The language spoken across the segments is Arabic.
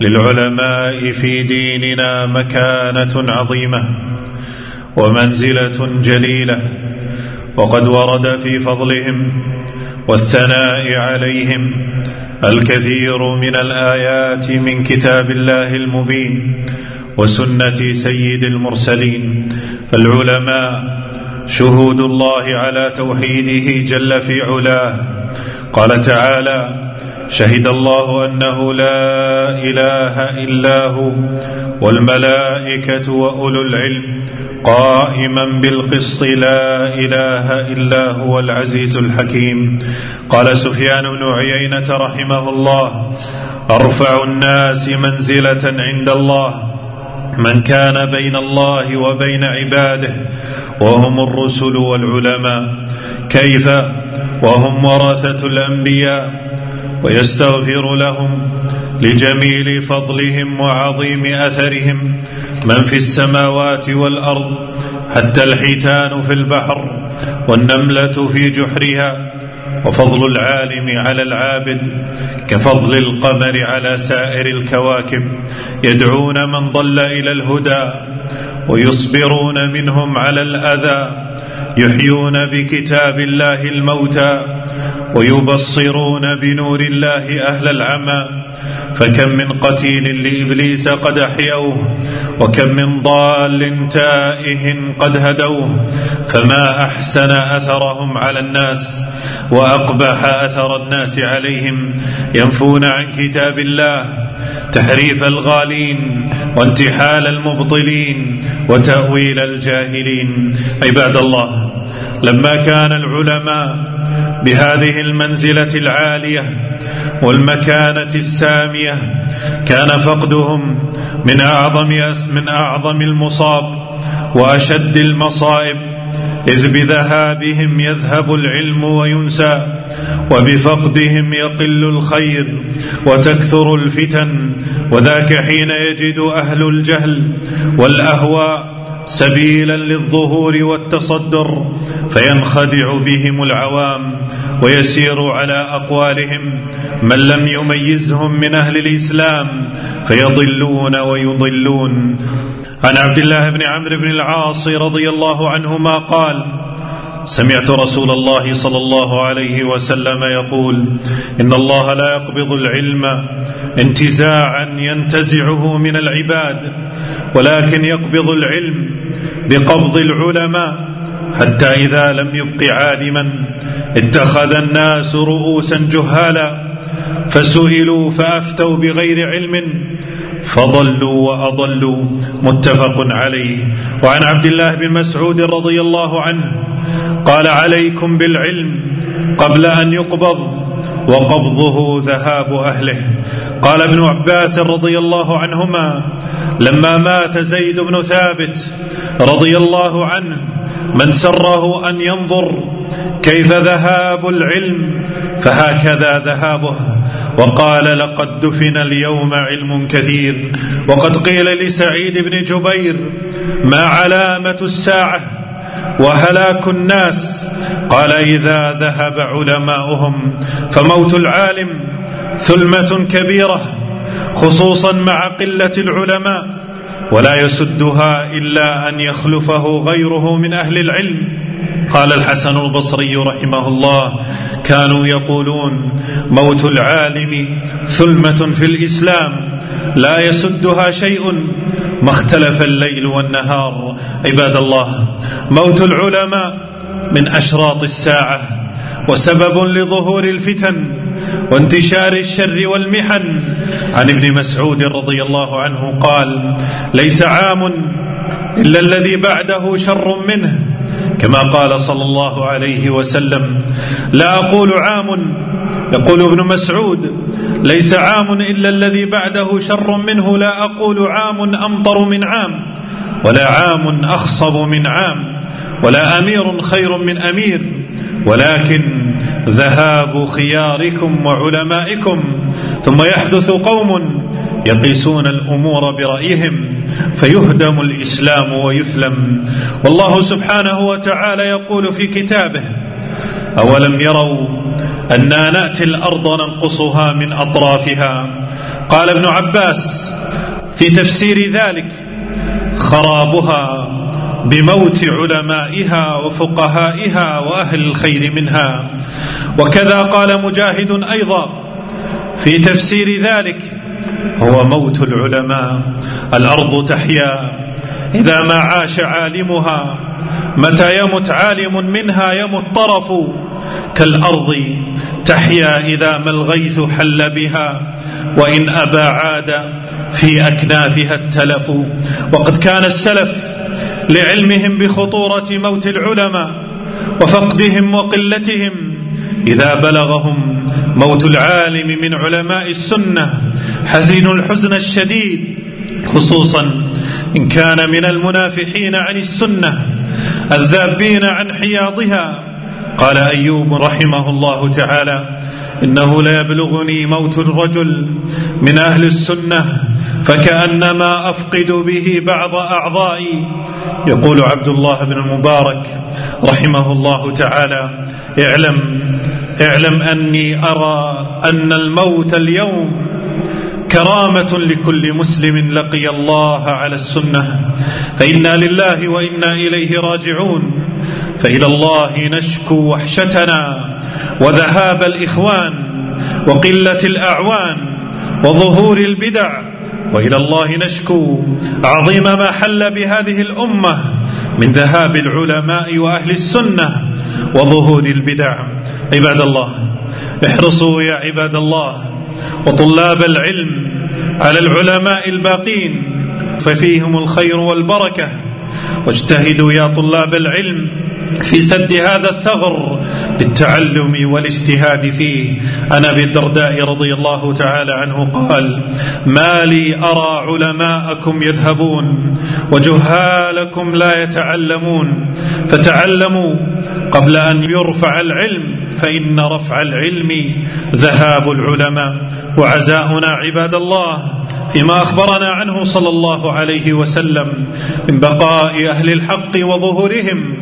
للعلماء في ديننا مكانة عظيمة ومنزلة جليلة وقد ورد في فضلهم والثناء عليهم الكثير من الآيات من كتاب الله المبين وسنة سيد المرسلين. فالعلماء شهود الله على توحيده جل في علاه. قال تعالى شهد الله أنه لا إله إلا هو والملائكة وأولو العلم قائما بالقسط لا إله إلا هو العزيز الحكيم. قال سفيان بن عيينة رحمه الله أرفع الناس منزلة عند الله من كان بين الله وبين عباده وهم الرسل والعلماء. كيف؟ وهم ورثه الأنبياء. ويستغفر لهم لجميل فضلهم وعظيم أثرهم من في السماوات والأرض حتى الحيتان في البحر والنملة في جحرها وفضل العالم على العابد كفضل القمر على سائر الكواكب يدعون من ضل إلى الهدى ويصبرون منهم على الأذى يحيون بكتاب الله الموتى ويبصرون بنور الله أهل العمى. فكم من قتيل لإبليس قد أحيوه وكم من ضال تائه قد هدوه. فما أحسن أثرهم على الناس وأقبح أثر الناس عليهم ينفون عن كتاب الله. تحريف الغالين وانتحال المبطلين وتأويل الجاهلين. عباد الله لما كان العلماء بهذه المنزلة العالية والمكانة السامية كان فقدهم من أعظم من أعظم المصاب وأشد المصائب إذ بذهابهم يذهب العلم وينسى وبفقدهم يقل الخير وتكثر الفتن وذاك حين يجد أهل الجهل والأهواء سبيلا للظهور والتصدر فينخدع بهم العوام ويسير على أقوالهم من لم يميزهم من أهل الإسلام فيضلون ويضلون. عن عبد الله بن عمرو بن العاص رضي الله عنهما قال سمعت رسول الله صلى الله عليه وسلم يقول إن الله لا يقبض العلم انتزاعا ينتزعه من العباد ولكن يقبض العلم بقبض العلماء حتى إذا لم يبق عالما اتخذ الناس رؤوسا جهالا فسئلوا فأفتوا بغير علم فضلوا وأضلوا متفق عليه. وعن عبد الله بن مسعود رضي الله عنه قال عليكم بالعلم قبل أن يقبض وقبضه ذهاب أهله. قال ابن عباس رضي الله عنهما لما مات زيد بن ثابت رضي الله عنه من سره أن ينظر كيف ذهاب العلم فهكذا ذهابه. وقال لقد دفن اليوم علم كثير. وقد قيل لسعيد بن جبير ما علامة الساعة وهلاك الناس. قال إذا ذهب علماؤهم فموت العالم ثلمة كبيرة خصوصا مع قلة العلماء. ولا يسدها إلا أن يخلفه غيره من أهل العلم. قال الحسن البصري رحمه الله كانوا يقولون موت العالم ثلمة في الإسلام لا يسدها شيء ما اختلف الليل والنهار. عباد الله موت العلماء من أشراط الساعة وسبب لظهور الفتن وانتشار الشر والمحن. عن ابن مسعود رضي الله عنه قال ليس عام إلا الذي بعده شر منه كما قال صلى الله عليه وسلم لا أقول عام يقول ابن مسعود ليس عام إلا الذي بعده شر منه لا أقول عام أمطر من عام ولا عام أخصب من عام ولا أمير خير من أمير ولكن ذهاب خياركم وعلمائكم ثم يحدث قوم يقيسون الأمور برأيهم فيهدم الإسلام ويثلم. والله سبحانه وتعالى يقول في كتابه أولم يروا أنا نأتي الأرض ننقصها من أطرافها؟ قال ابن عباس في تفسير ذلك خرابها بموت علمائها وفقهائها وأهل الخير منها. وكذا قال مجاهد أيضا في تفسير ذلك هو موت العلماء الأرض تحيا. إذا ما عاش عالمها متى يمت عالم منها يمت طرف. كالأرض تحيا إذا ما الغيث حل بها. وإن ابى عاد في أكنافها التلف. وقد كان السلف لعلمهم بخطورة موت العلماء وفقدهم وقلتهم. إذا بلغهم موت العالم من علماء السنة حزنوا الحزن الشديد خصوصا إن كان من المنافحين عن السنة الذابين عن حياضها. قال أيوب رحمه الله تعالى إنه لا يبلغني موت الرجل من أهل السنة فكأنما أفقد به بعض أعضائي. يقول عبد الله بن المبارك رحمه الله تعالى اعلم اعلم أني أرى أن الموت اليوم كرامة لكل مسلم لقي الله على السنة. فإنا لله وإنا إليه راجعون. فإلى الله نشكو وحشتنا وذهاب الإخوان وقلة الأعوان وظهور البدع وإلى الله نشكو. عظيم ما حل بهذه الأمة من ذهاب العلماء وأهل السنة وظهور البدع. عباد الله احرصوا يا عباد الله وطلاب العلم على العلماء الباقين ففيهم الخير والبركة. واجتهدوا يا طلاب العلم في سد هذا الثغر بالتعلم والاجتهاد فيه. عن أبي الدرداء رضي الله تعالى عنه قال ما لي أرى علماءكم يذهبون وجهالكم لا يتعلمون. فتعلموا قبل أن يرفع العلم فإن رفع العلم ذهاب العلماء. وعزاؤنا عباد الله فيما أخبرنا عنه صلى الله عليه وسلم من بقاء أهل الحق وظهورهم.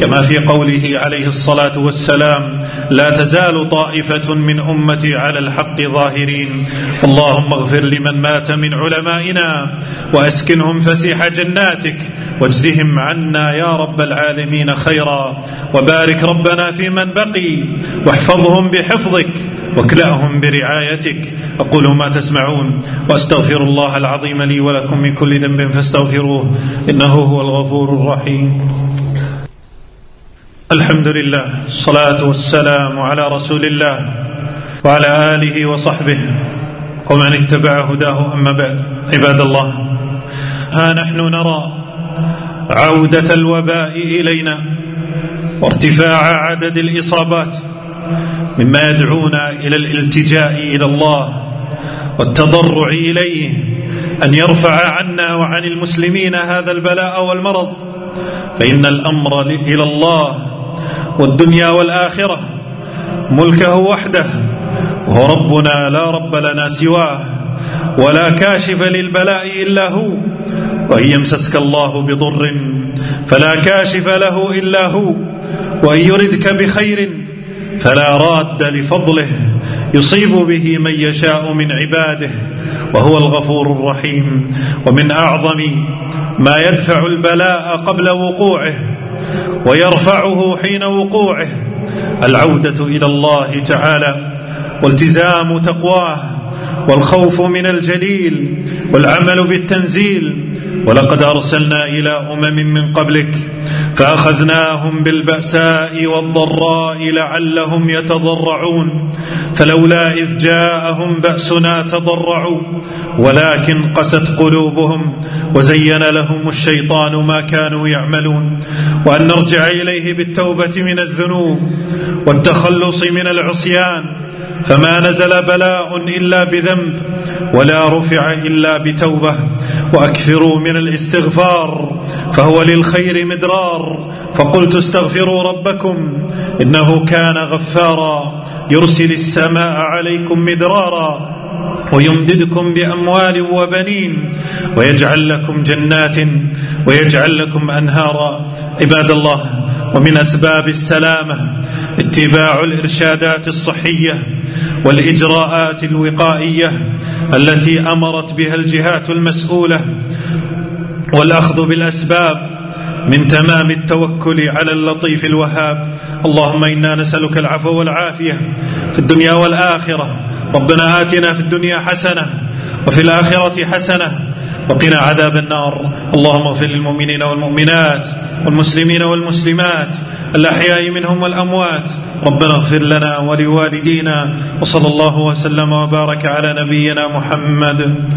كما في قوله عليه الصلاة والسلام لا تزال طائفة من أمتي على الحق ظاهرين اللهم اغفر لمن مات من علمائنا وأسكنهم فسيح جناتك. واجزهم عنا يا رب العالمين خيرا. وبارك ربنا في من بقي. واحفظهم بحفظك واكلأهم برعايتك. أقول ما تسمعون وأستغفر الله العظيم لي ولكم من كل ذنب فاستغفروه إنه هو الغفور الرحيم. الحمد لله الصلاة والسلام على رسول الله وعلى آله وصحبه ومن اتبع هداه. أما بعد عباد الله ها نحن نرى عودة الوباء إلينا. وارتفاع عدد الإصابات مما يدعونا إلى الالتجاء إلى الله والتضرع إليه أن يرفع عنا وعن المسلمين هذا البلاء والمرض فإن الأمر إلى الله والدنيا والآخرة ملكه وحده وهو ربنا لا رب لنا سواه ولا كاشف للبلاء إلا هو. وإن يمسسك الله بضر فلا كاشف له إلا هو وإن يردك بخير فلا راد لفضله يصيب به من يشاء من عباده وهو الغفور الرحيم. ومن أعظم ما يدفع البلاء قبل وقوعه ويرفعه حين وقوعه العودة إلى الله تعالى والتزام تقواه والخوف من الجليل والعمل بالتنزيل ولقد أرسلنا إلى أمم من قبلك فأخذناهم بالبأساء والضراء لعلهم يتضرعون فلولا إذ جاءهم بأسنا تضرعوا ولكن قست قلوبهم وزين لهم الشيطان ما كانوا يعملون وأن نرجع إليه بالتوبة من الذنوب والتخلص من العصيان فما نزل بلاء إلا بذنب ولا رفع إلا بتوبة وأكثروا من الاستغفار فهو للخير مدرار. فقلت استغفروا ربكم إنه كان غفارا يرسل السماء عليكم مدرارا ويمددكم بأموال وبنين ويجعل لكم جنات ويجعل لكم أنهارا. عباد الله ومن أسباب السلامة اتباع الإرشادات الصحية والإجراءات الوقائية التي أمرت بها الجهات المسؤولة والأخذ بالأسباب من تمام التوكل على اللطيف الوهاب. اللهم إنا نسألك العفو والعافية في الدنيا والآخرة. ربنا آتنا في الدنيا حسنة وفي الآخرة حسنة وقنا عذاب النار. اللهم اغفر للمؤمنين والمؤمنات والمسلمين والمسلمات الأحياء منهم والأموات. ربنا اغفر لنا ولوالدينا وصلى الله وسلم وبارك على نبينا محمد.